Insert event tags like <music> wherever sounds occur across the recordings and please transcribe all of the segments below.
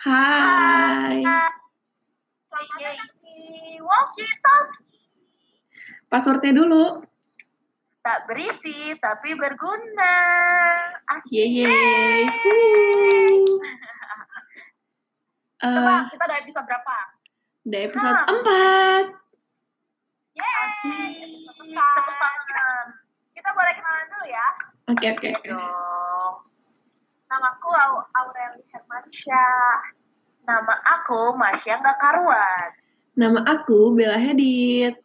Hai. Passwordnya dulu. Tak berisi tapi berguna. Asik. Yeay. <laughs> Coba Eh, kita ada episode berapa? udah episode. 4. Yeay. Kita. Kita boleh kenalan dulu ya. Oke, oke. Iya dong. Namaku Au- Aureli Hermansyah. Nama aku Masya nggak karuan. Nama aku Bella Hedit.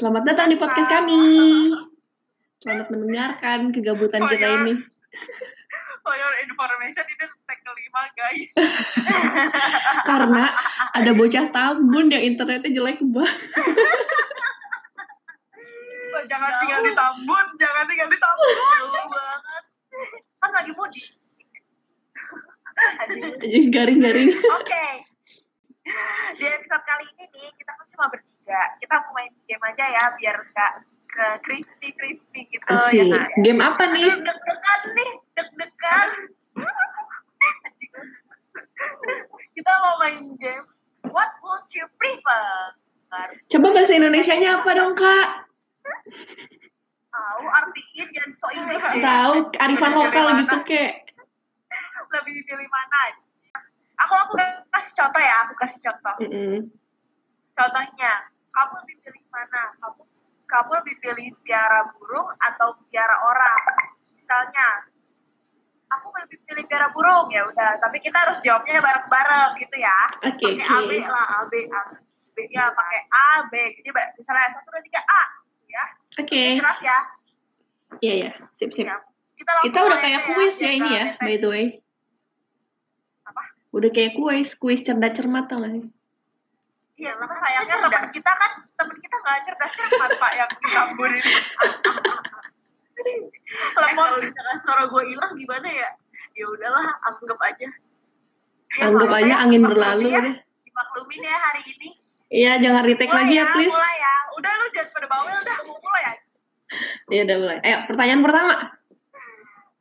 Selamat datang di podcast kami. Selamat mendengarkan kegabutan For kita your- ini. <laughs> For your information ini tag kelima guys. <laughs> Karena ada bocah Tambun yang internetnya jelek banget. <laughs> jangan tinggal di Tambun, jangan tinggal di Tambun. Jauh banget. Kan lagi mudik. <laughs> Garing-garing. Oke. Di episode kali ini nih kita kan cuma bertiga. Kita mau main game aja ya biar nggak ke crispy crispy gitu Asik. ya nggak? Game apa nih? Deg-degan nih, deg-degan. Kita mau main game What would you prefer? Coba bahasa Indonesianya apa dong, Kak? Tahu artiin jangan so Inggris deh. Tahu arifan lokal gitu kayak. Lebih pilih mana? Aku aku kasih contoh ya, aku kasih contoh. Mm-mm. Contohnya, kamu lebih pilih mana? Kamu kamu lebih pilih piara burung atau piara orang? Misalnya, aku lebih pilih piara burung ya udah, tapi kita harus jawabnya bareng-bareng gitu ya. Oke, pakai oke. A B lah, A B A B ya pakai A B. Jadi misalnya satu dua tiga A, ya. Oke. Jelas ya. Iya, ya. Sip, sip. Ya. Kita, Kita udah kayak aja kuis ya biar ini ya, by the way. Udah kayak kuis, kuis cerdas cermat tau gak sih? Iya, cuma sayangnya teman kita kan teman kita nggak cerdas cermat pak yang disambut ini. <laughs> Lemot. kalau misalkan suara gue hilang gimana ya? Ya udahlah, anggap aja. Ya, Anggap aja ya, angin berlalu ya. deh. Dimaklumin ya hari ini. Iya, jangan retake Mulai lagi ya, please. Mulai ya. Udah lu jangan pada bawel dah, mau mulai ya. Iya, udah mulai. Ayo, pertanyaan pertama.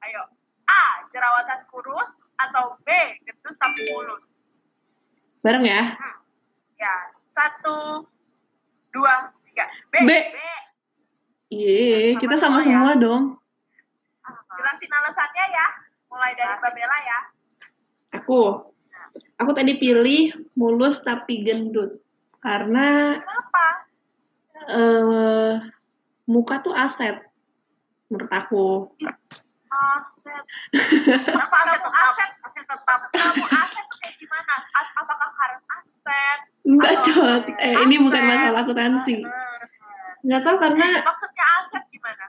Ayo. A. Jerawatan kurus atau B. Gendut tapi mulus. Bareng ya. Hmm. Ya, satu, dua, tiga. B. B. B. Iya, kita sama Sama-sama semua dong. Jelasin alasannya ya. Mulai dari Mbak Bella ya. Aku. Aku tadi pilih mulus tapi gendut. Karena Kenapa? eh muka tuh aset menurut aku. Aset. Masa aset tuh aset? Aset tetap. Kamu aset tuh kayak gimana? Apakah karena aset? Enggak, Cot. Eh, ini bukan masalah akuntansi. Enggak tahu karena Maksudnya aset gimana?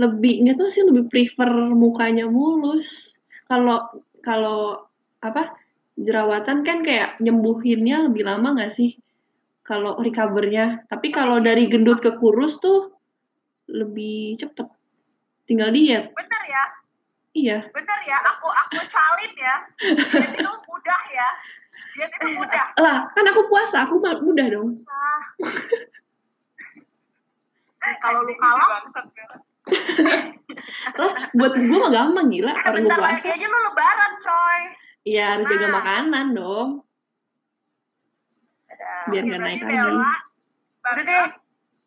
lebih nggak tahu sih lebih prefer mukanya mulus kalau kalau apa jerawatan kan kayak nyembuhinnya lebih lama nggak sih kalau recovernya tapi kalau dari gendut ke kurus tuh lebih cepet tinggal diet Bener ya? iya Bener ya? Aku aku salin ya. Diet itu mudah ya. Diet itu mudah. lah kan aku puasa aku mudah dong. <laughs> Kalau lu kalah, lah <laughs> buat gue mah gampang gila eh, orang gue bentar puasa lagi aja lu lebaran coy. iya harus jaga Nah. makanan dong Biar nggak naik lagi. Udah deh.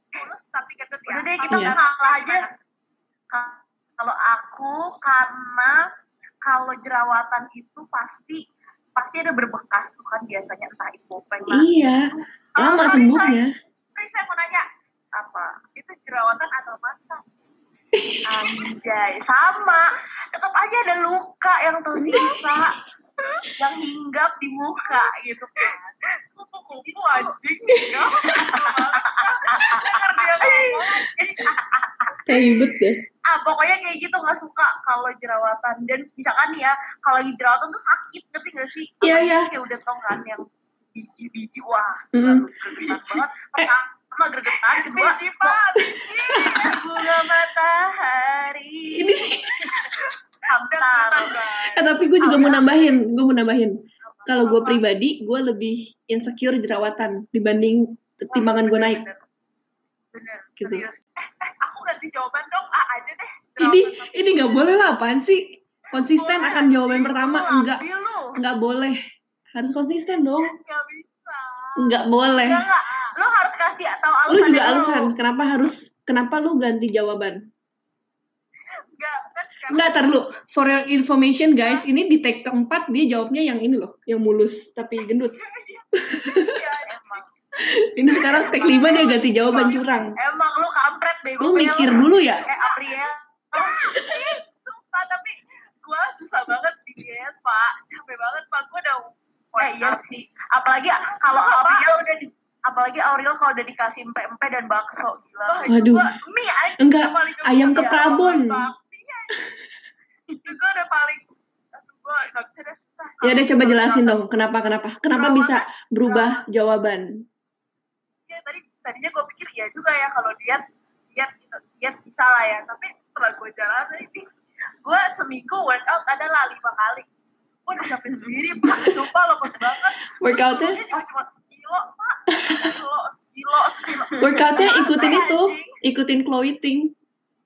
Kurus tapi ya. Udah deh kita Iya. ngalah aja. Ka- Kalau aku karena kalau jerawatan itu pasti pasti ada berbekas tuh kan biasanya entah itu bopeng lah. iya Oh, lama sorry, sembuhnya Sorry, saya mau nanya apa? Itu jerawatan atau mata? <laughs> Anjay, sama. Tetap aja ada luka yang tersisa yang hinggap di muka gitu kan. Kupu-kupu anjing ya. Ngomong. kayak ribet deh Ah, pokoknya kayak gitu nggak suka kalau jerawatan dan misalkan nih ya kalau lagi jerawatan tuh sakit ngerti gak sih? Iya, iya. Kayak udah tau kan yang biji-biji wah, Mm. banget. Pertama gregetan, kedua biji pak, biji. <laughs> Bunga matahari. ini <laughs> Hamtar. Eh, tapi gue juga mau nambahin, gue mau nambahin. Kalau gue pribadi, gue lebih insecure jerawatan dibanding timbangan gue naik. Bener. Gitu. serius. Eh, eh, aku ganti jawaban dong, A aja deh. Ini ini nggak boleh lah, apaan sih? Konsisten Boleh, akan jawaban pertama, lu, enggak enggak boleh. harus konsisten dong Gak bisa. nggak boleh Enggak, enggak. Lo harus kasih tahu alasan lu juga alasan kenapa harus kenapa lu ganti jawaban Enggak, kan sekarang Enggak, tar dulu. For your information guys, ini di tag keempat dia jawabnya yang ini loh, yang mulus tapi gendut. Iya, <laughs> emang. Ini sekarang tag lima dia ganti jawaban curang. Emang lu kampret bego Lu Mel. mikir dulu ya? Eh Apriel. Ih, <laughs> Sumpah tapi gua susah banget diet, Pak. Capek banget, Pak. Gua udah Eh iya sih. Apalagi kalau Auriel udah di apalagi Auriel kalau udah dikasih empe-empe dan bakso gila. Waduh. Gua, mie aja Enggak, ayam gua- keprabon. Iya. Itu gua udah paling gua gak bisa deh susah. Ya udah coba jelasin dong, kenapa kenapa? Kenapa bisa berubah jawaban? Ya tadi tadinya gua pikir ya juga ya kalau diet diet gitu, diet bisa lah ya. Tapi setelah gua jalan ini <laughs> gua seminggu workout adalah lima kali. Gua udah capek <laughs> sendiri, Pak. Sumpah lemes banget. Workoutnya, juga cuma sekilo, Pak. Sekilo, sekilo, sekilo. workoutnya ikutin itu, ikutin clothing.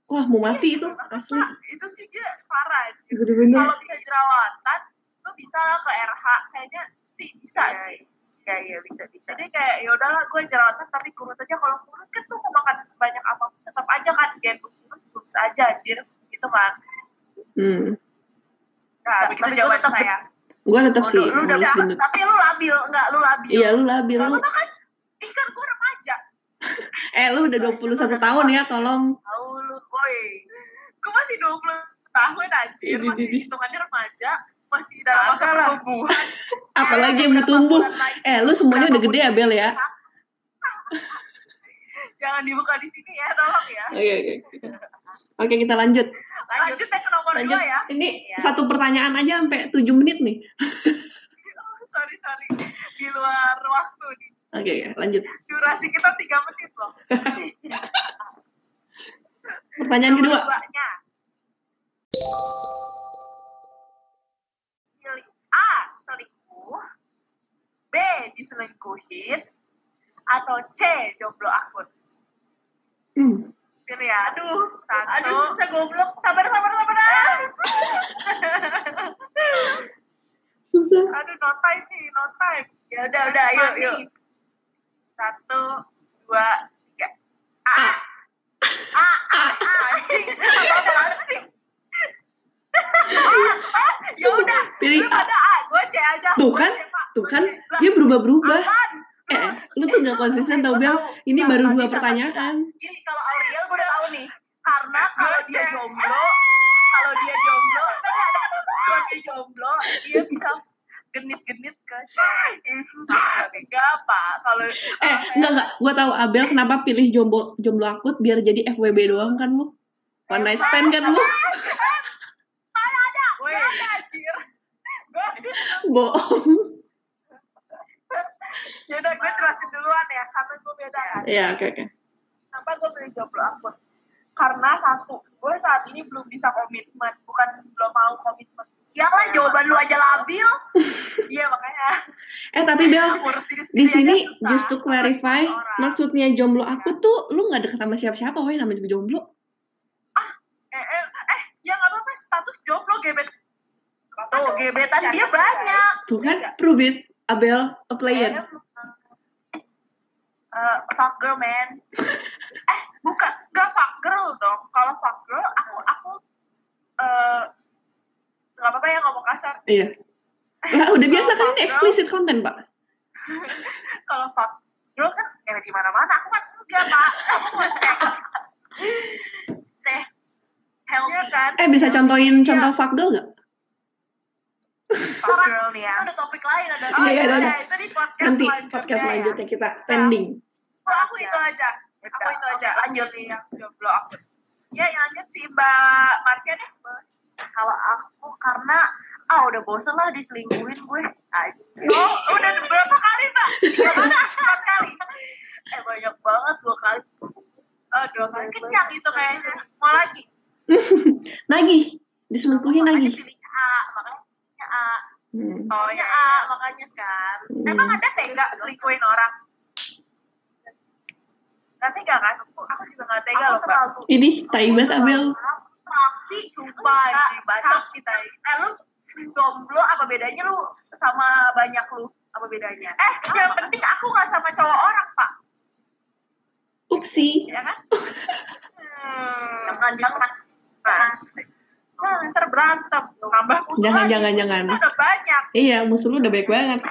Wah mau mati itu, asli. Itu sih dia parah. anjing. Bener-bener. Kalau bisa jerawatan, lu bisa lah ke RH. Kayaknya sih bisa sih. Iya, iya bisa bisa. Jadi kayak ya udahlah gue jerawatan tapi kurus aja. Kalau kurus kan tuh mau makan sebanyak apa pun tetap aja kan gen kurus kurus aja anjir gitu kan. Hmm. Nah, Tapi begitu jawaban tetap- saya. Gue tetap Oh, sih lu udah gendut. tapi lu labil, enggak lu labil. Iya lu labil lu. apa-apa kan? Ih kan gue remaja. <laughs> Eh lu udah 21 tahun ya, tolong. Tahu lu, boy. Gue masih 20 tahun anjir, Ini, masih hitungannya remaja, masih dalam masa pertumbuhan. <laughs> Apalagi yang mau Beberapa tumbuh. bulan lagi. Eh lu semuanya udah gede ya Bel <laughs> ya? Jangan dibuka di sini ya, tolong ya. Oke oke. Oke kita lanjut. Lanjut ya ke nomor Lanjut. dua ya. Ini Iya. satu pertanyaan aja sampai 7 menit nih. Oh, sorry, sorry. Di luar waktu nih. Oke oke, lanjut. Durasi kita 3 menit loh. Pertanyaan Nomor kedua. duanya. Pilih A. Selingkuh. B. Diselingkuhin. Atau C. Jomblo akut. Hmm. Pilih ya. Aduh. Satu. Aduh, bisa goblok. Sabar, sabar, sabar. ah. Susah. Aduh, no time nih, no time. Ya udah, udah, yuk, yuk. Satu, dua, tiga. A. A. A. A. <laughs> Apa-apaan sih? A. A. Ya udah. Pilih A. A. Gue C aja. Tuh kan. Tuh kan, dia berubah-berubah. Eh, lu tuh gak konsisten tau Bel. Ini baru dua pertanyaan. Ini kalau Auriel gue udah tahu nih. Karena kalau dia jomblo, kalau dia jomblo, kalau dia jomblo, dia bisa genit-genit ke cewek. Tapi enggak apa. Kalau Eh, enggak enggak. Gua tahu Abel kenapa pilih jomblo jomblo akut biar jadi FWB doang kan lu? One night stand kan lu? Woi, ada anjir. Gosip. Bohong. Yaudah, gue jelasin duluan ya, karena gue beda kan. Iya, oke oke. Kenapa gue pilih jomblo akut? Karena satu, gue saat ini belum bisa komitmen, bukan belum mau komitmen. Iyalah, jawaban lu aja labil. <laughs> Iya makanya Eh, tapi Bel, <laughs> di sini just to clarify, maksudnya jomblo akut tuh lu nggak deket sama siapa-siapa, woy, namanya juga jomblo. Eh, eh, eh, ya nggak apa-apa, status jomblo gebet. Tuh, gebetan dia banyak. Tuh kan, prove it. Abel, a player. Eh, fuck girl man. <laughs> eh, bukan, nggak fuck girl dong. Kalau fuck girl, aku aku eh nggak apa-apa ya ngomong kasar. Iya. Nah, <laughs> udah biasa kan ini explicit content, Pak. <laughs> Kalau fuck girl kan ya di mana-mana. Aku kan enggak pak. <laughs> Aku mau cek. Stay healthy Iya kan? Eh, bisa contohin Iya. contoh fuck girl gak? Fuck girl nih ya. Itu ada topik lain ada. Oh, iya, ada. Itu di podcast Nanti selanjutnya podcast ya. selanjutnya kita pending. Oh, aku itu aja. Aku itu aja. oke, Lanjut nih yang jomblo aku. Ya, yang lanjut si Mbak Marsha deh. Kalau aku karena ah udah bosen lah diselingkuhin gue. Aja. Oh, udah berapa kali, Mbak? Tiga kali? Empat kali? Eh banyak banget dua kali. Oh, dua kali. Kenyang itu kayaknya. Mau lagi? <laughs> Nagih, diselingkuhin Makanya lagi. pilihnya A, makanya pilihnya A. Hmm. Oh, ya. A, makanya kan. Hmm. Emang ada tega selingkuhin orang? Gak tega kan? Aku, aku juga gak tega Aku loh, terlalu Ini tai banget Abel. Pasti Sumpah, anjing. Baca. Sakit, ay. Eh lu jomblo apa bedanya lu sama banyak lu apa bedanya eh yang penting aku nggak sama cowok orang pak Upsi. ya kan hmm, jangan jangan. Nah, ntar berantem nambah musuh Jangan, lagi. jangan, Musuh jangan. kita udah banyak Iya, musuh lu udah baik banget. <laughs>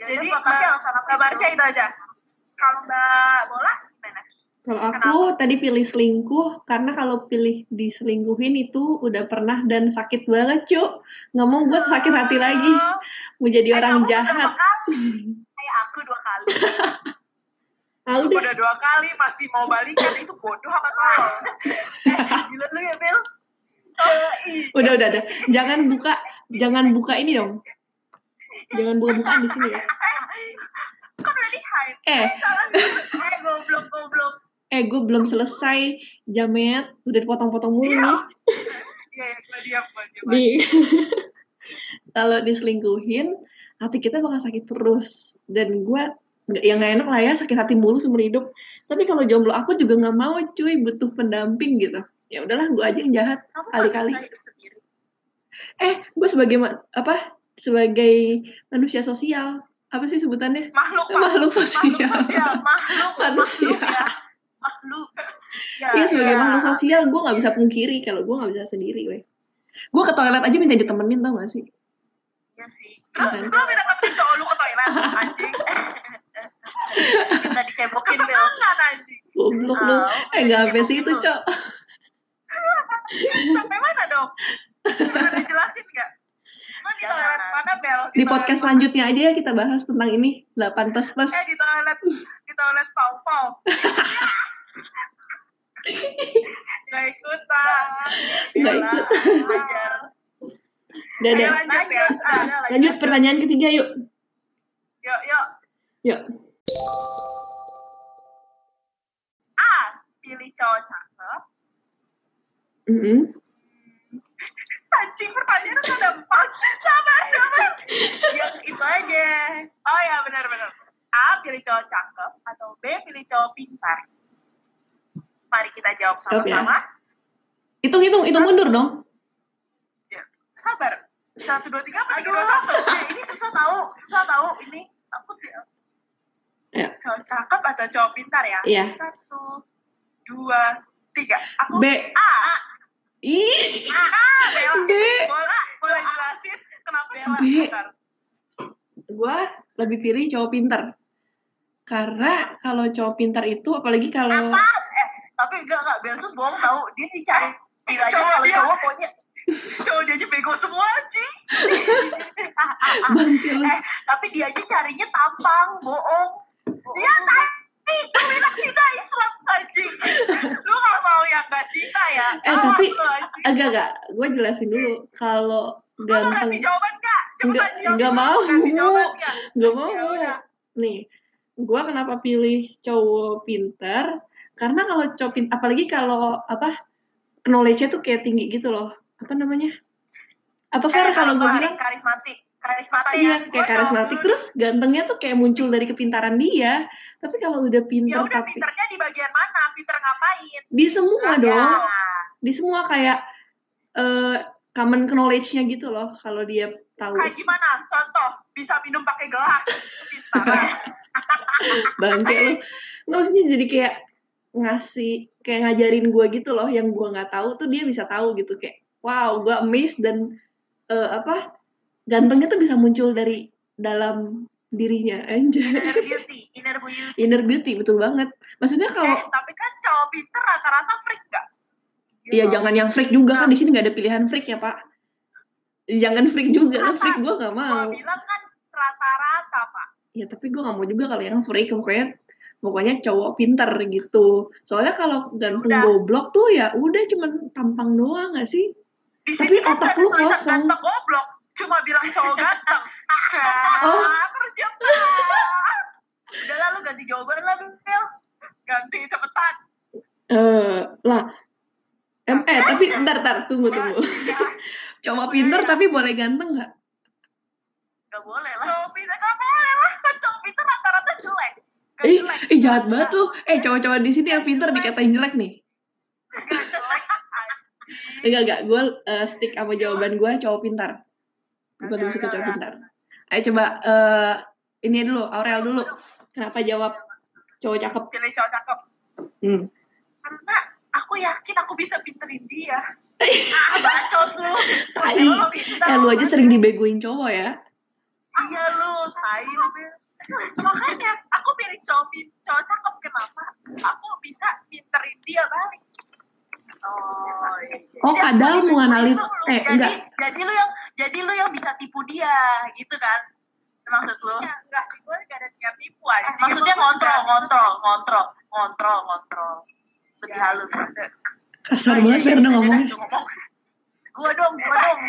jadi mbak mbak Marsha itu aja kalau mbak bola gimana Kalau aku tadi pilih selingkuh karena kalau pilih diselingkuhin itu udah pernah dan sakit banget, Cuk. Nggak mau gue sakit hati lagi. Mau jadi Eh, orang kamu jahat. kayak <laughs> aku dua kali Ah, udah. udah dua kali masih mau balikan itu bodoh apa tol <laughs> eh, gila lu ya Bel Eh, ih. Udah, udah, udah. Jangan buka, jangan buka ini dong. Jangan buka-bukaan di sini ya. kan udah di Eh, salah eh goblok goblok eh gue belum selesai jamet, udah dipotong-potong mulu nih. iya Di <laughs> kalau diselingkuhin, hati kita bakal sakit terus. Dan gue nggak yang nggak enak lah ya sakit hati mulu seumur hidup. Tapi kalau jomblo aku juga nggak mau cuy butuh pendamping gitu. Ya udahlah gue aja yang jahat. Kamu Kali-kali. Eh, gue sebagai apa? Sebagai manusia sosial. Apa sih sebutannya? makhluk. Makhluk sosial. makhluk sosial makhluk <laughs> Manusia. makhluk ya makhluk ya, Iya sebagai ya. makhluk sosial gue nggak bisa pungkiri kalau gue nggak bisa sendiri, weh. Gue ke toilet aja minta ditemenin tau gak sih? Iya sih. Terus Iya. lu minta temenin cowok lu ke toilet, anjing. <laughs> Minta dicebokin, Bel. Kesenangan, anjing. Goblok lu. Oh, Eh gak sampai dicebokin situ, lu. Cok. <laughs> Sampai mana dong? Udah dijelasin nggak? Lu di toilet mana, Bel? Di toilet podcast mana? selanjutnya aja ya kita bahas tentang ini 8 plus plus. Eh, di toilet, di toilet pau-pau. <laughs> Gak ikutan. Nggak ikutan. Ajar. Udah deh. Ayo, lanjut ya. Ah, Lanjut pertanyaan ketiga yuk. Yuk, yuk. Yuk. A. Pilih cowok cakep. Mm-mm. Anjing pertanyaannya tuh ada empat. Sabar, sabar. Yang itu aja. Oh ya benar-benar. A. Pilih cowok cakep. Atau B. Pilih cowok pintar. Mari kita jawab ya. sama-sama. Hitung hitung hitung mundur dong. Ya. Sabar. Satu, dua, tiga, apa tiga, dua, satu? Eh, ini susah tahu. Susah tahu. Ini takut ya. Ya. Cowok cakep atau cowok pintar ya? Iya. Satu, dua, tiga. Aku B. A. Ih, A. A. Bella. B. Bola, boleh jelasin kenapa Bella B. pintar? Gue lebih pilih cowok pintar. Karena kalau cowok pintar itu apalagi kalau Apa? Eh, tapi enggak enggak Belsus bohong tahu. Dia dicari Cowok kalau dia- cowok pokoknya cowok dia aja bego semua lu. <laughs> eh, tapi dia aja carinya tampang, bohong. Iya, tapi lu bilang cinta Islam anjing. Lu gak mau yang gak cinta ya? Eh, Awas tapi-. Agak agak, gue jelasin dulu. Kalau mau ganteng, jawaban gak? Cepetan Nggak- jawab nggak mau. Mau. Ya udah. Nih, gue kenapa pilih cowok pintar? Karena kalau pintar, apalagi kalau apa knowledge-nya tuh kayak tinggi gitu loh. Apa namanya? Apa Fer Eh, kalau gue bilang? karismatik. Karismatik Iya, ya. kayak karismatik. dulu. Terus gantengnya tuh kayak muncul dari kepintaran dia. Tapi kalau udah Ya pintar udah tapi pinternya di bagian mana? Pinter ngapain? di semua Ya. dong, di semua kayak eh common knowledge-nya gitu loh. Kalau dia tahu Kayak gimana? Contoh, bisa minum pakai gelas. Pintar. <laughs> bangke lu. Nggak maksudnya jadi kayak ngasih kayak ngajarin gue gitu loh yang gue nggak tahu tuh dia bisa tahu gitu. Kayak wow gue amazed dan eh, apa gantengnya tuh bisa muncul dari dalam dirinya. <laughs> Aja inner beauty, inner beauty. inner beauty betul banget. Maksudnya kalau Eh, tapi kan cowok pinter rata-rata freak gak? ya jangan yang freak juga. Kan di sini nggak ada pilihan freak ya pak. Jangan freak juga. Lah freak gue nggak mau. Gue bilang kan rata-rata, Pak. ya tapi gue nggak mau juga kalau yang freak. Pokoknya pokoknya cowok pinter gitu soalnya kalau ganteng Udah. goblok tuh ya udah cuman tampang doang gak sih Di Tapi sini kan otak gak lu kosong. ganteng goblok. Cuma bilang cowok ganteng. <laughs> Oh. Ah, terjebak. Udah lah, lu ganti jawaban lah, Bel. Ganti cepetan. eh lah em eh tapi ntar ntar tunggu tunggu Ya, <laughs> cowok pinter tapi boleh ganteng nggak Gak boleh lah. Cowok pinter gak boleh lah. Cowok pinter rata-rata jelek. Gak ih jelek. ih jahat banget lu eh cowok-cowok di sini yang pinter dikatain jelek nih. Enggak, enggak. Gue uh, stick sama jawaban gue cowok pintar. Gue lebih suka cowok pintar. Ayo coba eh ini dulu, Aurel dulu. Kenapa jawab cowok cakep? pilih cowok cakep Hmm. karena aku yakin aku bisa pinterin dia <laughs> ah bacos lu Tai. Lu pintar, Eh, lu aja sering dibegoin cowok ya? iya lu tai lu. Makanya aku pilih cowok cowok cakep kenapa aku bisa pinterin dia balik oh iya. Oh, Dia mau analit. lu. Eh, jadi, enggak. jadi lu yang jadi lu yang bisa tipu dia gitu kan maksud lu ya, enggak sih gue gak ada niat tipu aja maksudnya ngontrol ngontrol ngontrol ngontrol ngontrol lebih halus Kasar Oh, iya, banget iya, iya, ngomongnya. ngomong. Gua dong, gua dong.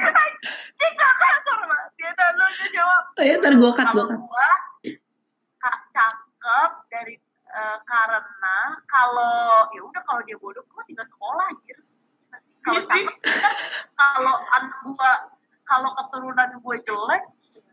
Cik gak kasar, Mbak. Dia dah lu dia jawab. Oh ya, ntar gue cut, Kalau cut. gua kak cakep dari eh, karena kalau ya udah kalau dia bodoh gua tinggal sekolah anjir. Kalau cakep kan kalau anak gua kalau keturunan gue jelek ya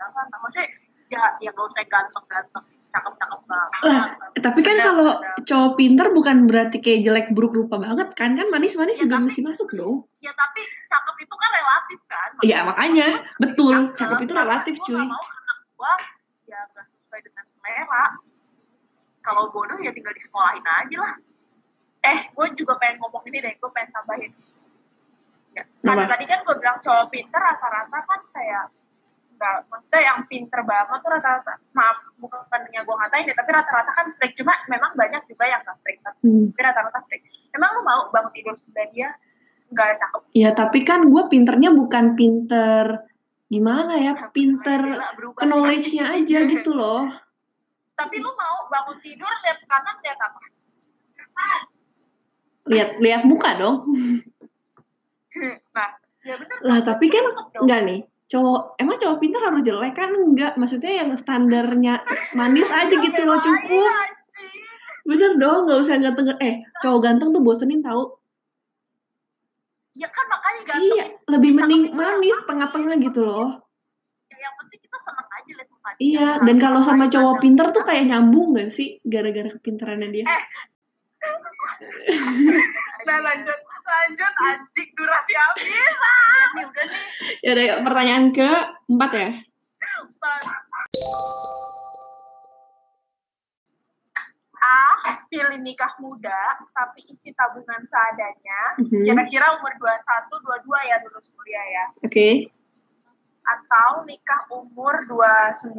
jangan maksudnya ya ya gak usah ganteng-ganteng cakep-cakep banget. Lah, tapi kan kalau cowok pintar bukan berarti kayak jelek buruk rupa banget kan? Kan manis-manis Ya, juga tapi- mesti masuk dong. ya tapi cakep itu kan relatif kan Iya, makanya. Betul. Cakep, Cakep itu karena relatif, cuy. nggak mau anak gua ya nggak sesuai dengan selera kalau bodoh ya tinggal disekolahin aja lah eh gue juga pengen ngomong ini deh gue pengen tambahin ya, tadi kan gue bilang cowok pinter rata-rata kan kayak maksudnya yang pinter banget tuh rata-rata maaf bukannya gue ngatain deh tapi rata-rata kan freak cuma memang banyak juga yang nggak freak tapi Hmm. rata-rata freak emang lu mau bangun tidur sebelah dia nggak cakep Ya, tapi kan gue pinternya bukan pinter gimana ya? Pinter ke knowledge-nya aja <laughs> gitu loh. Tapi lu mau bangun tidur lihat ke kanan lihat apa? Lihat lihat muka dong. Nah, ya bener. Lah, tapi kan enggak nih. Cowok emang cowok pintar harus jelek kan enggak? Maksudnya yang standarnya manis aja gitu loh Iya, cukup. anjing. Bener dong, nggak usah ganteng. Eh, cowok ganteng tuh bosenin tahu. Ya kan makanya ganteng. Iya, lebih mending manis tengah-tengah gitu loh. Ya, yang penting kita seneng aja lihat muka dia. Iya, dan kalau sama cowok pintar tuh kayak nyambung gak sih gara-gara kepintarannya dia? Eh. <laughs> Nah lanjut, lanjut anjing durasi habis. Udah nih, udah nih. Ya udah, yuk, pertanyaan ke empat ya. A. Pilih nikah muda, tapi isi tabungan seadanya. Mhm. Kira-kira umur 21, 22 ya lulus kuliah ya. Oke. atau nikah umur 29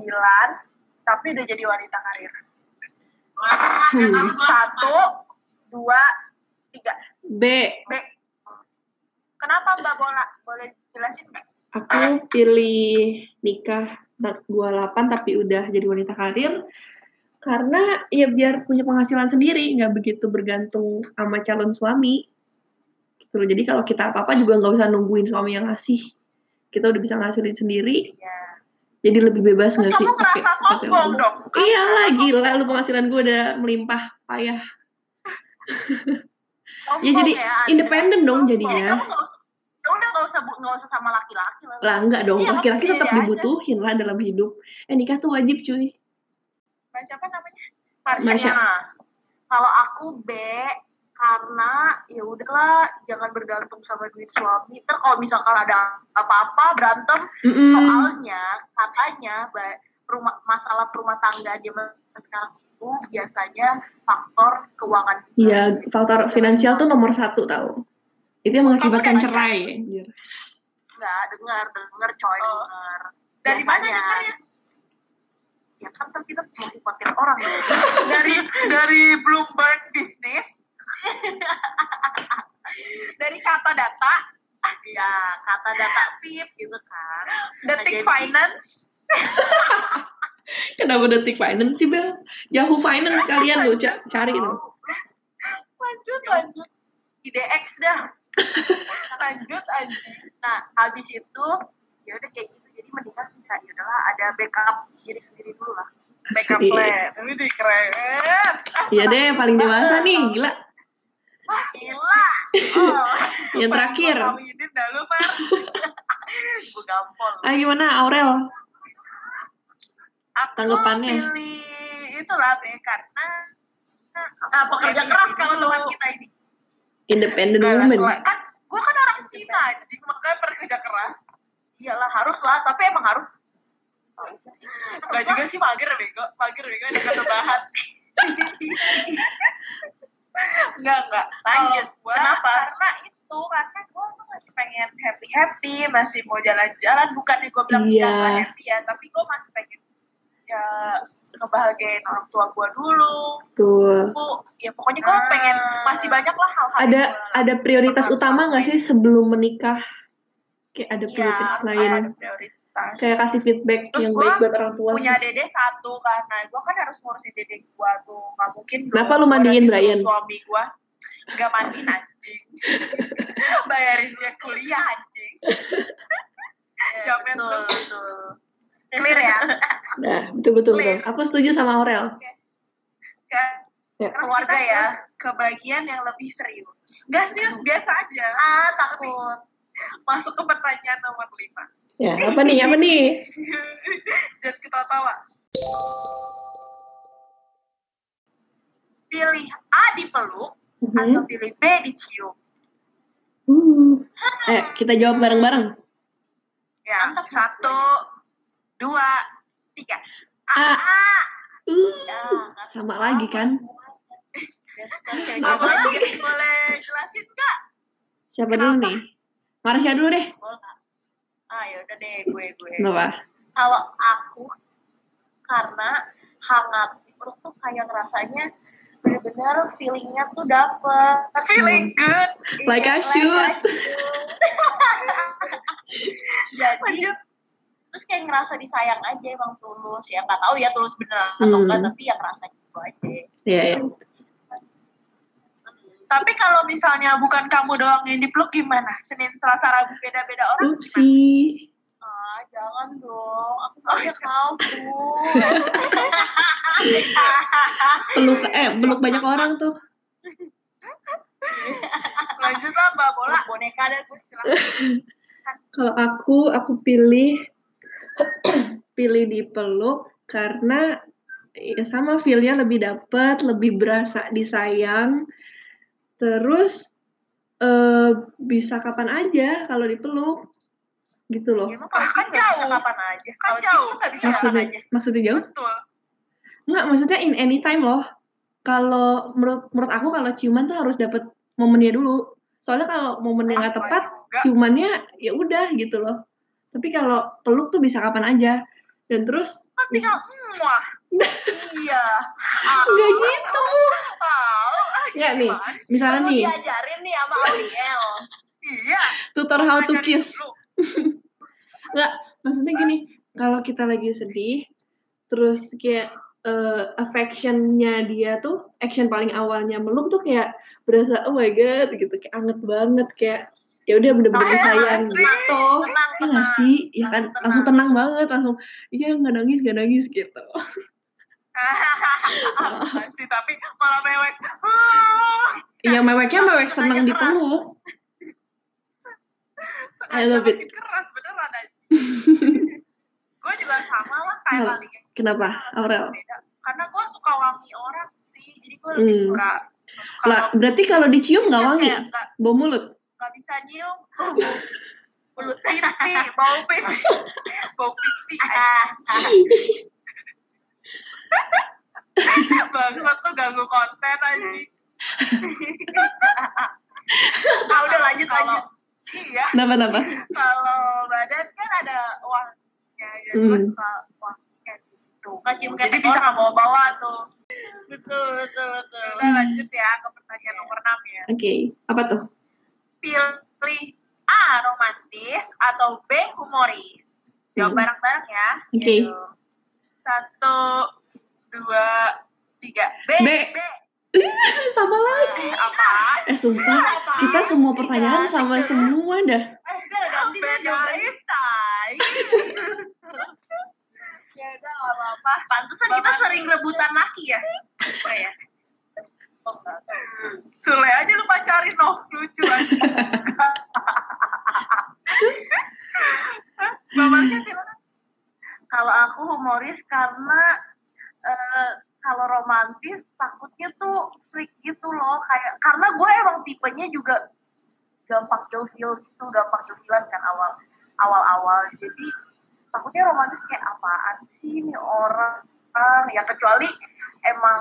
tapi udah jadi wanita karir. Hmm. Satu, dua, tiga. B. B. Kenapa Mbak Bola? Boleh dijelasin nggak? Aku pilih nikah ta- 28 tapi udah jadi wanita karir karena ya biar punya penghasilan sendiri, nggak begitu bergantung sama calon suami. Gitu loh. Jadi kalau kita apa-apa juga nggak usah nungguin suami yang ngasih. Kita udah bisa ngasilin sendiri, Iya. jadi lebih bebas Terus nggak sih? kamu ngerasa sombong dong? Iya lah, gila lu penghasilan gue udah melimpah payah. <laughs> Sombong Ya jadi Anda. independen dong Sombong. jadinya. Nggak usah- ya udah nggak usah nggak usah sama laki-laki lah. Lah enggak dong, Iya, laki-laki sendiri tetap aja. dibutuhin lah dalam hidup. Eh nikah tuh wajib cuy. Mbak siapa namanya? Marsha. Kalau aku B karena ya udahlah jangan bergantung sama duit suami. Ntar kalau misalkan ada apa-apa berantem, Mm-mm. soalnya katanya rumah masalah rumah tangga di masa sekarang itu biasanya faktor keuangan. Iya, faktor finansial tuh nomor satu tau. Itu yang mengakibatkan cerai. Enggak, dengar, dengar coy, Oh. dengar. Dari mana dengarnya? Ya kan ntar kita masih pakai orang ya. <laughs> dari dari Bloomberg Business <laughs> dari kata data ya kata data PIP gitu kan. Detik jadi- Finance <laughs> Kenapa detik finance sih Bel? Yahoo Finance kalian lu ca- cari lu. lanjut lanjut IDX dah. <laughs> lanjut anjing Nah, habis itu ya udah kayak gitu. Jadi mendingan bisa ya udahlah ada backup diri sendiri dulu lah. backup Asik. plan tapi di keren Iya deh, paling dewasa nih, gila. Wah, gila. Oh, <laughs> Yang terakhir. kawinin dah lu Mar <laughs> gue gampol. Ah gimana Aurel? Aku Tanggapannya? pilih itulah B karena Nah, pekerja keras kalau teman kita ini. Independent Gak woman. Kan gue kan orang anjing makanya kerja keras iyalah harus lah tapi emang harus Gak juga sih mager bego mager bego ada kata bahan <laughs> Enggak, enggak. Lanjut. Kalau gua, Kenapa? Karena itu, karena gue tuh masih pengen happy-happy, masih mau jalan-jalan. Bukannya gue bilang nggak happy ya, tapi gue masih pengen ya ngebahagiain orang tua gue dulu. Tuh. Gua- ya pokoknya gue Ah. pengen, masih banyak lah hal-hal Ada ada prioritas utama nggak sih sebelum menikah? Kayak ada Iya, prioritas lain. prioritas. Kayak kasih feedback Terus yang baik buat orang tua punya sih. dede satu karena gue kan harus ngurusin dede gue tuh nggak mungkin Kenapa lu mandiin Brian? suami gue nggak mandiin anjing <laughs> bayarin dia kuliah anjing Ya, betul, tuh. betul. Clear ya? Nah, betul betul betul. Clear. Aku setuju sama Aurel. kan Ya. Keluarga ya. ke bagian yang lebih serius nggak serius biasa aja Ah, takut. masuk ke pertanyaan nomor lima Ya, apa nih? Apa nih? <laughs> dan kita tawa pilih A dipeluk atau Mhm. pilih B dicium Uh. Eh, kita jawab bareng-bareng. Ya, Mantap. satu, dua, tiga. A. Uh. Ya, Sama lagi kan? Apa sih? Boleh jelasin nggak? Siapa dulu nih? Marsha dulu deh. Ah, ya udah deh gue gue. Kenapa? Kalau aku karena hangat peluk tuh kayak rasanya bener-bener feelingnya tuh dapet Feeling good. Like Iya, I should. jadi Lanjut. Terus kayak ngerasa disayang aja emang tulus ya nggak tahu ya tulus beneran atau Hmm. enggak tapi yang ngerasa gitu aja Iya, ya. Tapi kalau misalnya bukan kamu doang yang dipeluk gimana? Senin, Selasa, Rabu beda-beda orang gimana? Upsi. ah jangan dong aku nggak mau Peluk eh peluk banyak orang tuh. Lanjut lah Mbak Bola. boneka dan Kalau aku aku pilih <clears throat> pilih dipeluk karena ya sama feel-nya lebih dapet, lebih berasa disayang. Terus eh bisa kapan aja kalau dipeluk. Gitu loh. Ya, kalau Kan kan nggak bisa jauh. kapan aja Kan kalau jauh. jauh nggak bisa kapan Maksudnya aja maksudnya jauh? Betul. Enggak, maksudnya in anytime loh. Kalau menurut menurut aku kalau ciuman tuh harus dapet momennya dulu. Soalnya kalau momennya nggak tepat, Juga. ciumannya ya udah gitu loh. Tapi kalau peluk tuh bisa kapan aja. Dan terus Kan tinggal muah. <laughs> iya enggak gitu. Enggak nih. Misalnya nih, diajarin nih sama Auriel Iya. tutor how to kiss. Enggak, <laughs> maksudnya gini, kalau kita lagi sedih, terus kayak eh, affectionnya dia tuh, action paling awalnya meluk tuh kayak berasa oh my god gitu, kayak anget banget, kayak ya udah bener-bener Ah, sayang gitu. Ya nggak sih? Ya kan Tenang. langsung tenang banget, langsung iya nggak nangis nggak nangis gitu. Sih tapi malah mewek. Ah. Iya meweknya mewek seneng dipeluk. I love it. Keras beneran aja. <laughs> gue juga sama lah kayak Kenapa? kali Kenapa, Aurel? Karena gue suka wangi orang sih, jadi gue lebih Hmm. suka. Lah, berarti kalau dicium nggak wangi? Kayak nggak Bau mulut? Nggak bisa nyium. <laughs> Mulut pipi, bau pipi, <laughs> bau pipi. <laughs> Bangsat tuh ganggu konten anjing. ah udah lanjut Kalau lanjut iya, Kenapa, kenapa? kalau badan kan ada wanginya, dan gue Hmm. suka wangi kayak gitu. Cium Jadi bisa nggak bawa-bawa tuh. betul betul betul Udah lanjut ya ke pertanyaan nomor 6 ya. Oke, apa tuh? Pilih A romantis atau B humoris. Jawab Hmm. bareng-bareng ya. Oke. Gitu. Satu, dua, tiga. B. B. B. <laughs> Sama lagi. Eh, apa? Eh sumpah, kita semua pertanyaan sama semua dah. eh udah ganti jawabannya <laughs> ya udah nggak apa-apa. pantesan kita Bapak- sering rebutan laki ya Oh ya. Sule aja lu pacarin noh lucu aja. Silakan. kalau aku humoris karena eh, kalau romantis takutnya tuh freak gitu loh kayak karena gue emang tipenya juga gampang ilfil gitu gampang ilfilan kan awal awal awal jadi takutnya romantis kayak apaan sih ini orang ya kecuali emang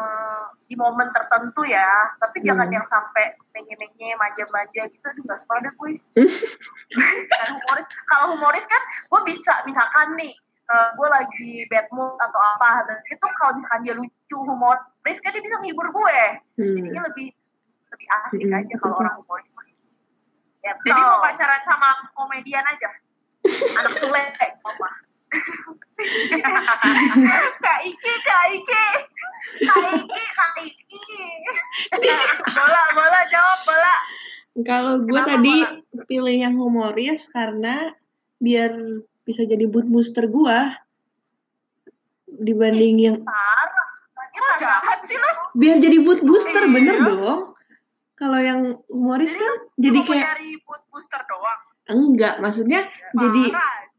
di momen tertentu ya tapi Hmm. jangan yang sampai menye-menye manja-manja gitu aduh gak suka deh gue <laughs> kan humoris kalau humoris kan gue bisa misalkan nih eh, gue lagi bad mood atau apa dan itu kalau misalkan dia lucu humoris kan dia bisa menghibur gue Hmm. jadinya lebih lebih asik Mm-mm, aja kalau orang humoris ya Jadi mau betul. pacaran sama komedian aja. <laughs> anak sule apa Kak Iki, Kak Iki. Kak Iki, Kak Iki. bola, bola, jawab bola. Kalau gue tadi pilih yang humoris karena biar bisa jadi mood booster gue dibanding yang Ya Kok jahat sih lo? biar jadi mood booster Iya. bener dong. Kalau yang humoris Jadi kan jadi kayak nyari mood booster doang. enggak, maksudnya jadi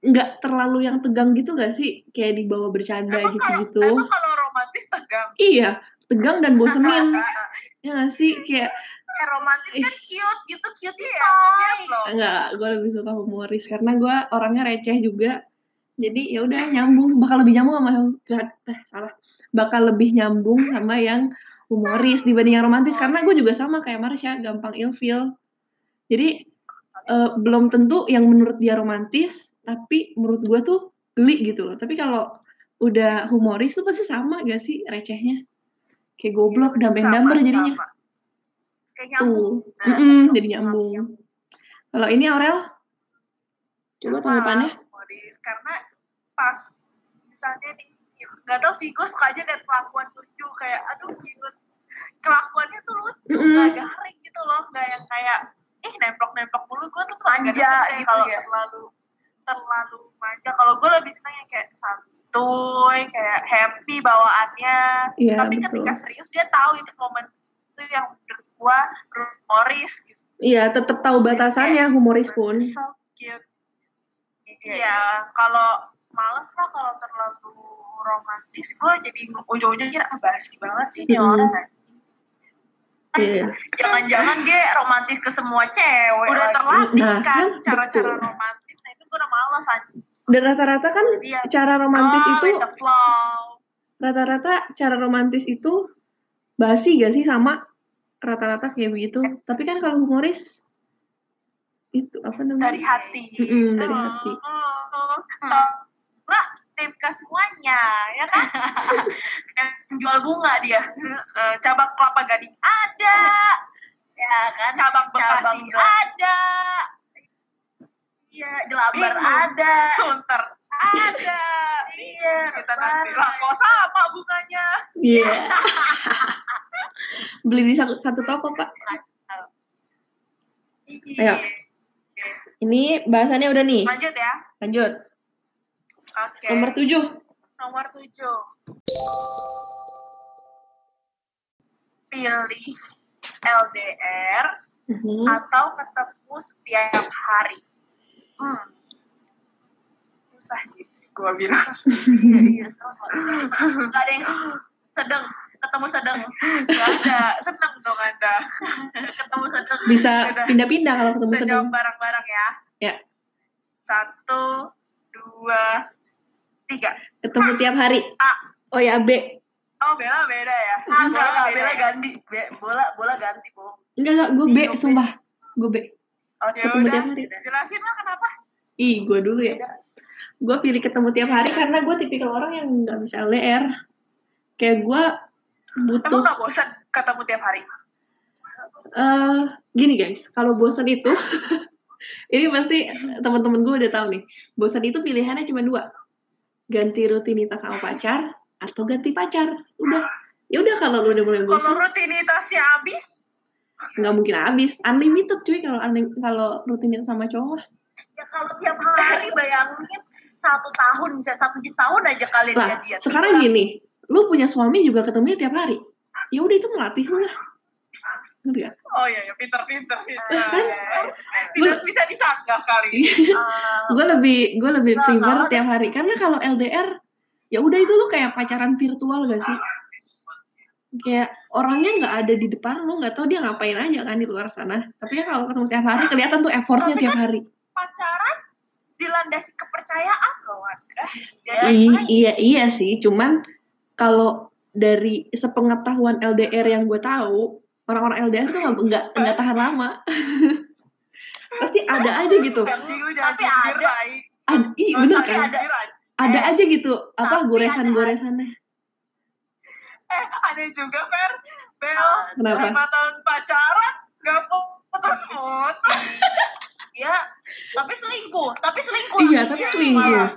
Enggak terlalu yang tegang gitu gak sih? Kayak dibawa bercanda Emang kalau, gitu-gitu. emang kalau romantis tegang. Iya, tegang dan bosenin. <laughs> ya gak sih? Kayak Eh, romantis kan cute gitu, cute Iya, cute loh. enggak, gue lebih suka humoris karena gue orangnya receh juga. Jadi ya udah nyambung, bakal lebih nyambung sama yang eh, salah. Bakal lebih nyambung sama yang humoris dibanding yang romantis karena gue juga sama kayak Marsha, gampang ilfeel. Jadi eh, belum tentu yang menurut dia romantis, tapi menurut gue tuh geli gitu loh. Tapi kalau udah humoris tuh pasti sama gak sih recehnya? Kayak goblok, damber-damber Sama, jadinya. sama. Kayak nyambung. Tuh, Nah, Mm-mm, jadi nyambung. Kalau ini Aurel, coba Sama tanggapannya. humoris. Karena pas misalnya nih, nggak tau sih, gue suka aja liat kelakuan lucu. Kayak, aduh cute. Kelakuannya tuh lucu, Mm-mm. nggak garing gitu loh. Nggak yang kayak, eh nemplok-nemplok mulu. Gue tuh Manja nggak demen kayak gitu kalau ya. terlalu terlalu manja. Kalau gue lebih senang yang kayak santuy, kayak happy bawaannya. Iya, Tapi betul. ketika serius dia tahu itu momen itu yang menurut gue humoris gitu. Iya, tetap tahu batasannya humoris pun. So cute. Iya, kalau males lah kalau terlalu romantis, gue jadi ujung-ujungnya kira ah, basi banget sih dia Mm-mm. orang anjing. Iya. jangan-jangan dia romantis ke semua cewek Udah terlatih Nah, kan <laughs> kan, cara-cara romantis, nah anjing. Dan rata-rata kan Jadi ya, cara romantis go itu rata-rata cara romantis itu basi gak sih sama rata-rata kayak begitu. Tapi kan kalau humoris itu apa namanya? dari hati. Mm-mm, dari Gitu. hati. Hmm. Lah, tim ke semuanya, ya kan? <laughs> Yang jual bunga dia. Eh, cabang kelapa gading ada. ya kan Cabang Bekasi Cabang ada. Iya Jelabar Itu. ada Sunter ada. iya Kita nanti kok sama bunganya. Iya. <laughs> Beli di satu, satu toko, Pak. Ayo. Ini bahasannya udah nih. Lanjut ya. Lanjut. Oke. Nomor tujuh. Nomor tujuh. Pilih LDR Mhm. atau ketemu setiap hari. Hmm. Susah sih, gua bilang. iya sama nggak ada yang sedang ketemu sedang Gak ada, seneng dong anda. ketemu sedang Bisa pindah-pindah kalau ketemu sedang. jawab bareng-bareng ya. Ya. Satu, dua, tiga. Ketemu tiap hari. A. Oh ya, B. Oh Bella beda ya? ah enggak enggak Bella ganti Be- bola bola ganti bu Enggak, enggak. Gue B, Iya, B. sumpah. Gue B. Ya Ketemu udah, tiap hari. jelasin lah kenapa? Ih, gue dulu ya. Gue pilih ketemu tiap hari karena gue tipikal orang yang nggak bisa LDR. Kayak gue butuh Emang gak bosan ketemu tiap hari? eh gini guys, kalau bosan itu <laughs> ini pasti teman-teman gue udah tahu nih. Bosan itu pilihannya cuma dua. Ganti rutinitas sama pacar atau ganti pacar. Udah. Ya udah kalau lu udah mulai Kalau bosan, rutinitasnya habis, nggak mungkin habis. Unlimited cuy kalau kalau rutinitas sama cowok ya kalau tiap hari bayangin satu tahun bisa satu tahun aja kalian Lah, jadian sekarang gini, lu punya suami juga ketemunya tiap hari. Ya udah itu melatih lu lah. Ngerti gak? oh iya, ya pinter-pinter. pinter. Kan? Tidak bisa disanggah kali. Ah, gue lebih gue lebih Nggak, prefer tiap hari karena kalau LDR ya udah itu lu kayak pacaran virtual gak sih kayak orangnya nggak ada di depan lu nggak tahu dia ngapain aja kan di luar sana. Tapi ya kalau ketemu tiap hari kelihatan tuh effortnya Tapi tiap hari. pacaran dilandasi kepercayaan loh Anda. I- baik. iya iya sih. Cuman kalau dari sepengetahuan LDR yang gue tahu orang-orang LDR tuh nggak nggak tahan lama. <laughs> Pasti ada aja gitu. Tapi ada. Ad, Oh, bener tapi kan? ada. Eh, aja gitu. Apa goresan-goresannya <laughs> Eh, ada juga, Fer. Bel, Kenapa? lima tahun pacaran, gak putus-putus. <laughs> Ya, tapi selingkuh, tapi selingkuh. iya tapi selingkuh Malah.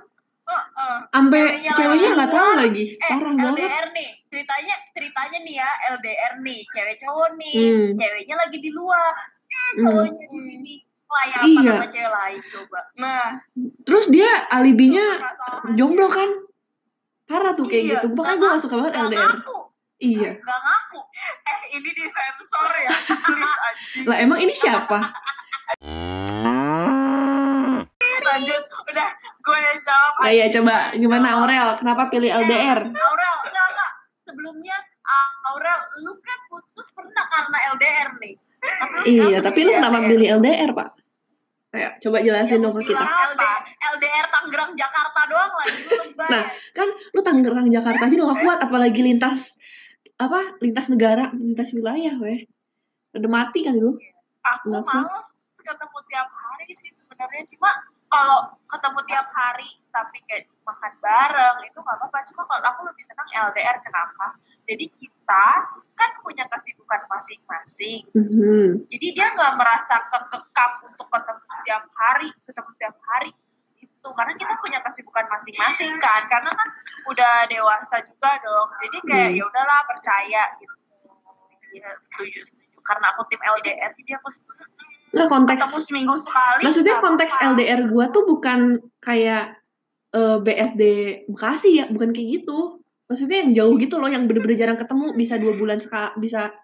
Heeh. sampai Ceweknya ceweknya lagi nggak tahu keluar. lagi Eh, parah banget LDR nih, ceritanya ceritanya nih ya, LDR nih, cewek cowok nih, Hmm. ceweknya lagi di luar, eh Hmm. cowoknya di sini, layapan Iya. sama cewek lain coba. Nah, terus dia alibinya jomblo kan parah tuh kayak Iya, gitu makanya gue gak suka banget Gak LDR ngaku, iya gak ngaku. eh ini disensor ya, please anjing. lah emang ini siapa Lanjut, udah gue yang jawab. Nah, ya coba gimana Aurel kenapa pilih LDR Aurel, enggak enggak. Sebelumnya uh, Aurel, lu kan putus pernah karena LDR nih. Tapi iya tapi lu kenapa pilih LDR pak Ayo, coba jelasin Ya, dong ke kita LDR, LDR Tangerang Jakarta doang lagi lu. Nah, kan lu Tangerang Jakarta aja udah gak kuat apalagi lintas apa? Lintas negara lintas wilayah weh udah mati kali lu. Aku kuat. males ketemu tiap hari sih sebenarnya. Cuma kalau ketemu tiap hari tapi kayak makan bareng itu nggak apa-apa. Cuma kalau aku lebih senang LDR kenapa? Jadi kita kan punya kesibukan masing-masing. Mhm. jadi dia nggak merasa kekekang untuk ketemu tiap hari ketemu tiap hari itu karena kita punya kesibukan masing-masing kan. Karena kan udah dewasa juga dong. Jadi kayak Hmm. ya udahlah percaya gitu. Ya setuju setuju. Karena aku tim LDR jadi aku setuju. Nggak konteks ketemu seminggu sekali maksudnya konteks. LDR gua tuh bukan kayak eh, BSD Bekasi ya. Bukan kayak gitu. Maksudnya yang jauh gitu loh yang bener-bener jarang ketemu. Bisa dua bulan sekali bisa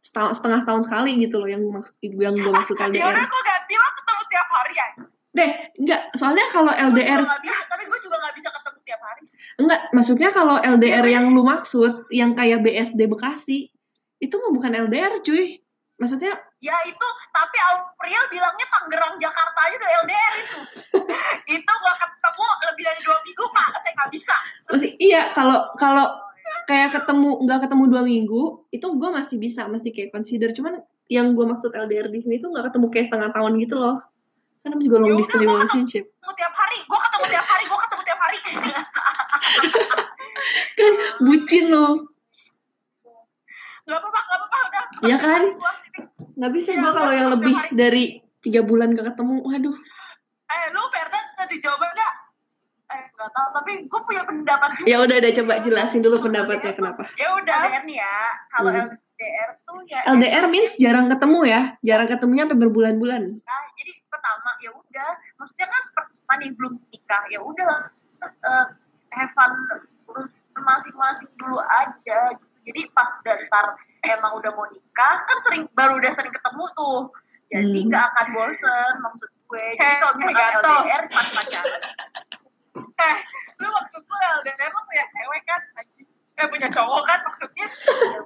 setahun, setengah tahun sekali gitu loh yang maksud yang gue maksud Ya LDR udah gue ganti lo ketemu tiap hari ya. Deh enggak soalnya kalau LDR nggak bisa tapi gue juga nggak bisa ketemu tiap hari. Enggak maksudnya kalau LDR yang lu maksud yang kayak BSD Bekasi itu mah bukan LDR cuy. Maksudnya ya itu tapi April bilangnya Tangerang Jakarta aja udah LDR itu. <laughs> Itu nggak ketemu lebih dari dua minggu pak. Saya nggak bisa. Masih iya kalau kalau kayak ketemu nggak ketemu dua minggu itu gue masih bisa masih kayak consider. Cuman yang gue maksud LDR di sini tuh nggak ketemu kayak setengah tahun gitu loh kan juga long Ya udah, distance relationship. ketemu tiap hari. Gue ketemu tiap hari gue ketemu tiap hari. Kan bucin loh nggak apa-apa nggak apa-apa udah. Iya kan? Nggak bisa Iya, gue kalau yang lebih hari. dari tiga bulan gak ketemu waduh. Eh lu Ferdan ngasih jawaban nggak? Eh nggak tahu tapi gue punya pendapat. Ya udah udah coba jelasin dulu pendapatnya kenapa? Ya udah LDR nih ya. Kalau Hmm. LDR tuh ya LDR means jarang ketemu ya. Jarang ketemunya sampai berbulan-bulan. Nah, jadi ya udah, maksudnya kan nih belum nikah, ya udah eh, have fun urus masing-masing dulu aja. Gitu. Jadi pas udah ntar emang udah mau nikah, kan sering baru udah sering ketemu tuh. Jadi Hmm. nggak akan bosen maksud gue. Jadi Eh, kalau eh, misalnya. LDR pas pacaran. <laughs> Eh, lu maksud lu LDR lu punya cewek kan? anjing? Eh, punya cowok kan maksudnya? <laughs> ya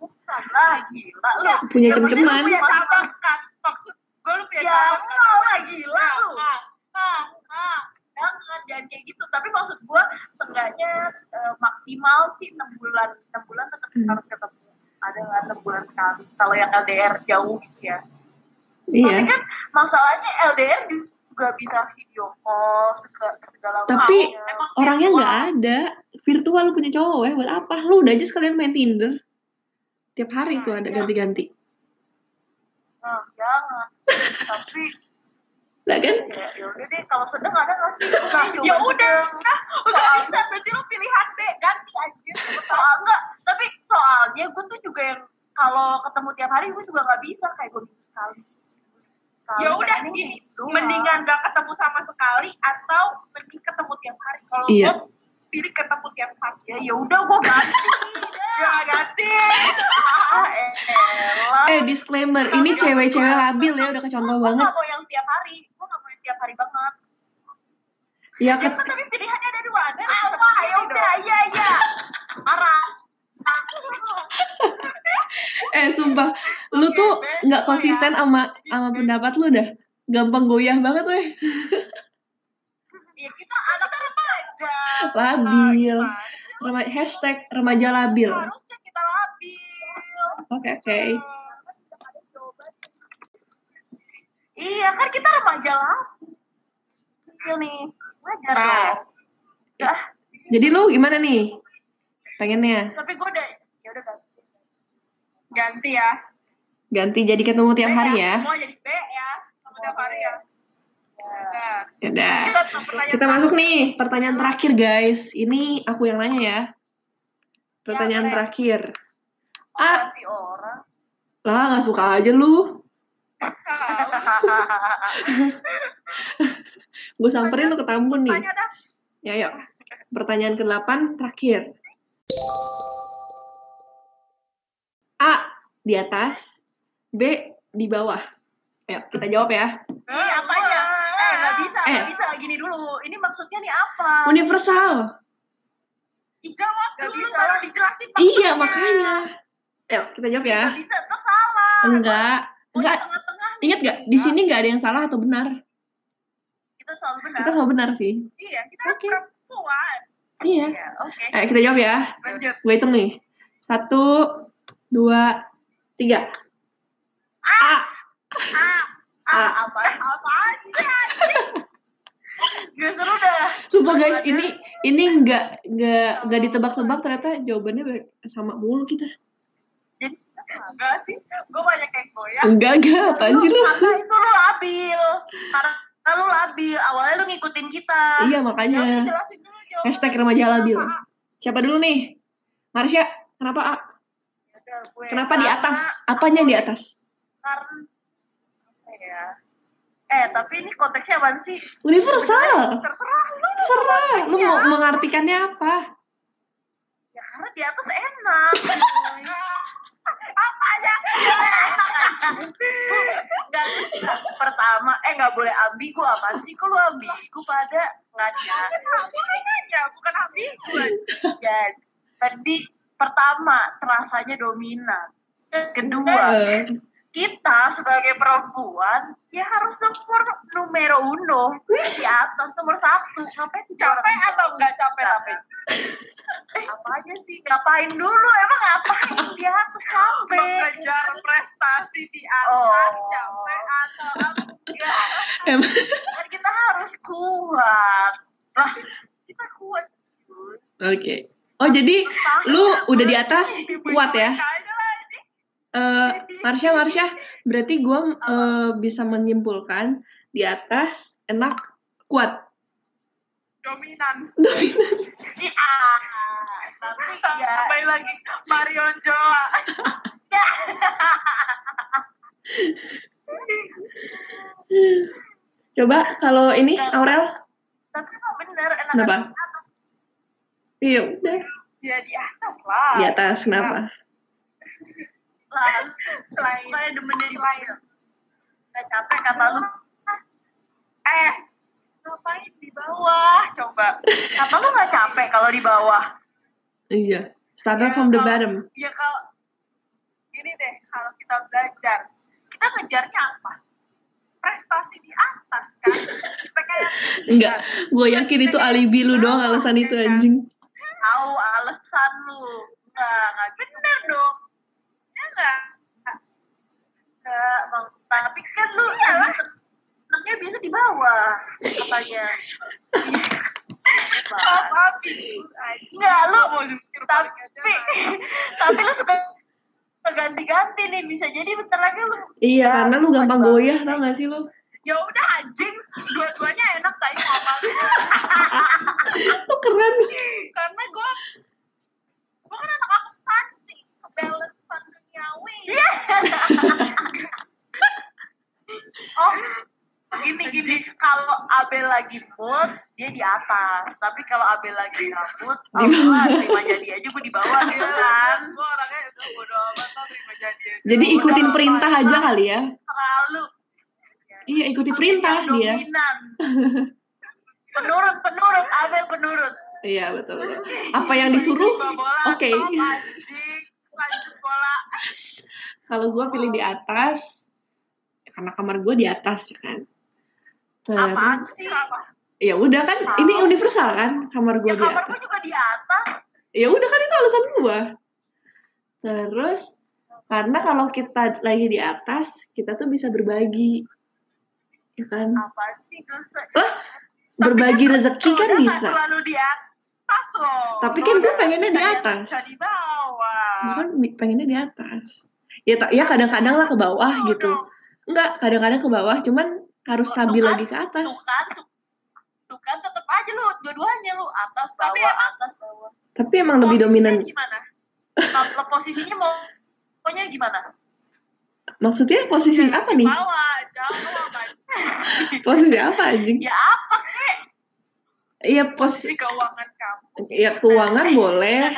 bukan lah, gila lu. punya Ya, cem-ceman punya punya cabang kan? Maksud gue lu punya Ya kan? enggak lah, gila lu. Ah, ah, ah. jangan jangan kayak gitu. Tapi maksud gua seenggaknya eh, maksimal sih enam bulan. Enam bulan tetap Hmm. harus ketemu. Ada nggak enam bulan sekali? Kalau yang LDR jauh gitu ya. Tapi iya kan masalahnya LDR juga bisa video call sega- segala Tapi macam. emang orangnya nggak ada. Virtual lu punya cowok ya buat apa? Lu udah aja sekalian main Tinder. Tiap hari tuh ada ganti-ganti. Nah, jangan tapi lah kan? Ya ya udah deh kalau sedang ada nggak sih? Nah, ya udah, nah, bisa berarti lu pilihan B ganti anjir. soal enggak tapi soalnya gue tuh juga yang kalau ketemu tiap hari gue juga nggak bisa kayak gue minggu sekali. Ya udah pengennya gini, gitu. mendingan gak ketemu sama sekali atau mending ketemu tiap hari. Kalau Iya. gue pilih ketemu tiap hari. ya ya udah gue ganti. <laughs> Ya ganti. ah eh disclaimer ini cewek-cewek labil ya udah kecontoh gue banget. gak mau yang tiap hari. Gue gak mau yang tiap hari banget. Ya Ya, ket tapi pilihannya ada dua. Ada ah ya udah iya iya. Arah. <laughs> eh sumpah. Lu tuh nggak konsisten sama sama pendapat lu dah. Gampang goyah banget weh <laughs> ya kita anak remaja. Labil. Ah, gimana sih? Rema- hashtag remaja labil. Oke harusnya kita labil. Oke iya kan kita remaja labil Iya nih. Wajar Nah. ya. Jadi lu gimana nih? Pengennya? Tapi gue udah ya udah ganti. Ganti ya. ganti jadi ketemu tiap B hari ya. Mau jadi B ya. Kamu tiap hari ya. Udah. Yaudah. Ke pertanyaan Kita masuk nih, pertanyaan terakhir guys. Ini aku yang nanya ya. Pertanyaan boleh. terakhir. oh, Ah. orang Lah, nggak suka aja lu. <laughs> Gue samperin lu ke Tambun nih. Ya, yuk. Pertanyaan ke-8 terakhir. A. Di atas. B. Di bawah. Ayo, kita jawab ya. Ini apanya? Nggak bisa, Eh. nggak bisa. Gini dulu. Ini maksudnya nih apa? Universal. Ih, jawab dulu bisa. baru dijelasin Iya, maksudnya. makanya. Ayo, kita jawab ya. Nggak bisa, tetap salah. Enggak. Oh, Enggak. di tengah-tengah nih. Ingat gak? Di sini nggak ada yang salah atau benar. Kita selalu benar. Kita selalu benar sih. Iya, kita Oke. perempuan. Iya. Ya, oke. Ayo kita jawab ya. Lanjut. Gue hitung nih. Satu, dua, tiga. A. A. apa apa aja Gak seru dah Sumpah guys, ini ini nggak nggak nggak ditebak-tebak ternyata jawabannya sama mulu kita. jadi enggak sih. Gue banyak yang goyah. Enggak enggak, apaan sih lu? karena itu lu labil karena lu labil awalnya lu ngikutin kita Iya makanya. dulu. Hashtag remaja labil. Kenapa? Siapa dulu nih? Marsha, kenapa A? Yaudah, gue. Kenapa di atas? Apanya di atas? karena ya eh tapi ini konteksnya apa sih? Universal. terserah lu Terserah. Lu mau mengartikannya apa? ya karena di atas enak Apa aja? Dan pertama eh nggak boleh ambigu. Apaan sih kok lu ambigu pada? Ngaca Boleh aja, bukan ambigu. jadi tadi pertama terasanya dominan. Kedua Eh, kita sebagai perempuan ya harus nomor numero uno di atas nomor satu ngapain Capek orang atau jauh? enggak capek tapi? Eh, <laughs> apa aja sih ngapain dulu emang ngapain di atas capek Mengejar prestasi di atas, Oh. capek atau enggak? Emang kan kita harus kuat lah kita kuat Oke. Oh jadi lu udah di atas kuat ya? Eh, Marsha, Marsha, berarti gue bisa menyimpulkan di atas enak kuat. Dominan. Dominan. Iya. tapi ya lagi Marion Jola. Coba kalau ini Aurel, tapi emang bener enak Kenapa? iya udah Ya di atas lah. di atas kenapa? Lah Selain kayak demen dari bawah gak capek kata lu eh ngapain di bawah? Coba. kata lu gak capek kalau di bawah Iya. Started Ya, from the kalau- bottom. Ya kalau ini deh, kalau kita belajar, kita ngejarnya apa? Prestasi di atas kan? IPK yang tinggi Enggak, kan? gue yakin itu alibi lu doang alasan itu anjing. tahu alasan lu enggak enggak Bener dong. Enggak? enggak Bang. tapi kan lu enaknya biasa di bawah katanya <laughs> Maaf, maaf. enggak lu mau tapi tapi lu suka ganti-ganti nih bisa jadi bentar lagi lu Iya, Ya, karena lu gampang goyah tau gak sih lu? Ya udah anjing, dua-duanya enak tadi ngomongnya. <laughs> Tuh keren. Karena gue gue kan anak akuntansi, kebalancean duniawi. <laughs> oh gini gini kalau Abel lagi mood dia di atas tapi kalau Abel lagi bawah. gua terima jadi aja gue di bawah <laughs> gitu kan Gue orangnya udah bodo amat terima. Jadi Udah, ikutin udah, perintah udah. aja kali ya. terlalu Iya, ikuti perintah Yang dia. dominan <laughs> penurut penurut Abel penurut Iya, betul betul. Apa yang disuruh? Oke. stop, anjing. bola. Kalau gue pilih di atas, karena kamar gue di atas ya kan. Apaan Terus, sih? ya udah kan, ini universal kan, kamar gue Ya di kamar atas. gue juga di atas. Ya udah kan itu alasan gue. Terus, karena kalau kita lagi di atas, kita tuh bisa berbagi, ya kan? Apaan sih? Lah, berbagi rezeki kan bisa. selalu di atas loh. Tapi kan gue pengennya di atas. Bisa di bawah. Gue kan bi- pengennya di atas. Ya, tak- ya kadang-kadang lah ke bawah Tuh gitu. dong. Enggak, kadang-kadang ke bawah, cuman harus Tuh stabil kan, lagi ke atas. Tuh kan, tuh, kan tetep aja lu dua-duanya lu atas bawah Tapi emang- atas bawah. Tapi emang lebih Posisinya dominan. Gimana? Kalau posisinya mau pokoknya gimana? Maksudnya posisi apa nih? Bawah, jauh. Posisi apa anjing? Ya apa kek? Iya pos, Posisi keuangan kamu. ya keuangan boleh.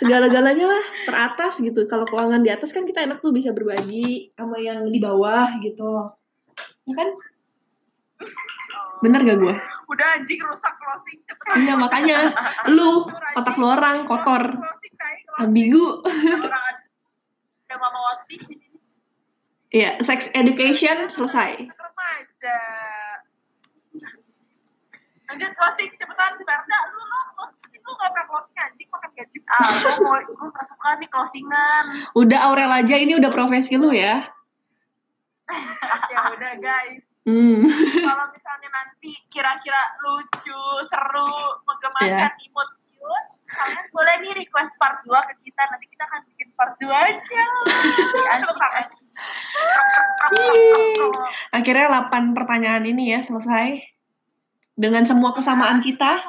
Segala-galanya lah teratas gitu. Kalau keuangan di atas kan kita enak tuh bisa berbagi sama yang di bawah gitu. Ya kan? Bener gak gua? Udah anjing rusak closing cepetan. Iya makanya lu otak lu orang kotor, ambigu. Mama. Iya, sex education selesai. Remaja. Lanjut closing cepetan Berda lu lu closing lu gak pernah closing anjing makan gaji. Ah, gue mau gue gak suka nih closingan. Udah Aurel aja ini udah profesi lu ya. <laughs> ya udah guys. Hmm. Kalau misalnya nanti kira-kira lucu, seru, menggemaskan Iya. imut cute, kalian boleh nih request part 2 ke kita. Nanti kita akan bikin part 2 aja. <laughs> Asik, asik. Akhirnya 8 pertanyaan ini ya selesai. Dengan semua kesamaan kita,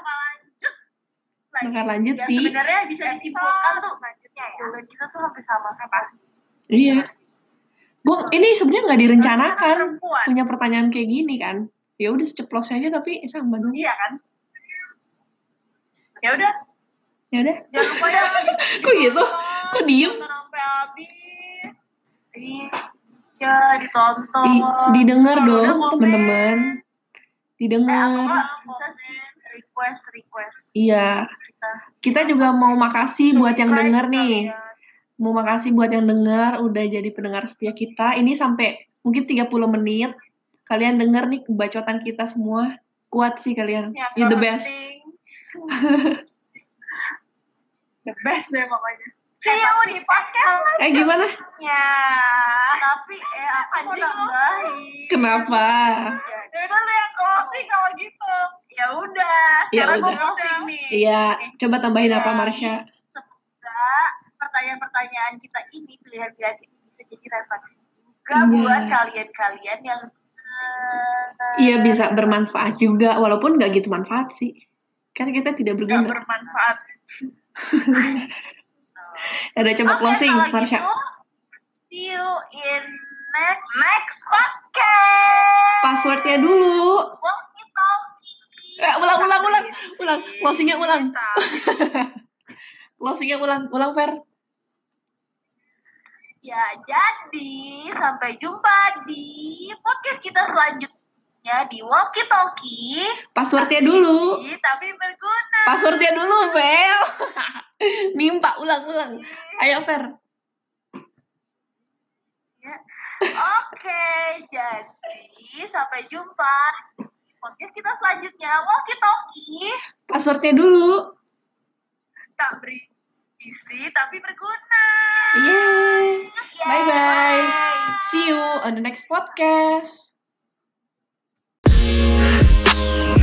lanjut lanjut Ya di sebenarnya bisa disimpulkan tuh selanjutnya ya. Kita tuh hampir sama-sama. Iya. Gua ini sebenarnya nggak direncanakan Perempuan. punya pertanyaan kayak gini kan. Ya udah seceplos aja tapi sama dong. Iya kan? Ya udah, Ya udah. jangan lupa ya. <laughs> Kok gitu? Kok diem? Tonton sampai habis. Iya, ditonton. Di, didengar dong teman-teman. Eh, Didengar. nggak bisa sih request request Iya. kita. Kita juga mau makasih buat yang denger nih. sekalian. Mau makasih buat yang denger udah jadi pendengar setia kita. Ini sampai mungkin 30 menit. Kalian denger nih kebacotan kita semua. Kuat sih kalian. You the best. <laughs> the best deh pokoknya. You di podcast Eh gimana? Ya, tapi eh aku mau nambahin. Kenapa? Ya udah lu yang closing kalau gitu. Ya udah, Ya sekarang gue udah. closing nih. Iya, coba tambahin apa Ya. Marsha? Semoga pertanyaan-pertanyaan kita ini, pilihan-pilihan ini bisa jadi refleksi juga Iya. buat kalian-kalian yang eh, Iya bisa bermanfaat juga, walaupun nggak gitu manfaat sih. Kan kita tidak nggak berguna. bermanfaat. <laughs> Ada coba Oke, closing, Marsha. gitu, see you in next next podcast. Passwordnya dulu. Eh, ulang, ulang, ulang, ulang. Closingnya ulang. <laughs> Closingnya ulang, ulang Fer. Ya, jadi sampai jumpa di podcast kita selanjutnya di Walkie Talkie. Passwordnya dulu. Tapi- Tapi berguna. Passwordnya dulu, Bel. <laughs> Nimpa, ulang, ulang. Ayo Fer. Ya. Oke, <laughs> jadi sampai jumpa di podcast kita selanjutnya Walkie Talkie. Passwordnya dulu. Tak berisi tapi berguna. Yeay. Bye-bye. See you on the next podcast. Bye.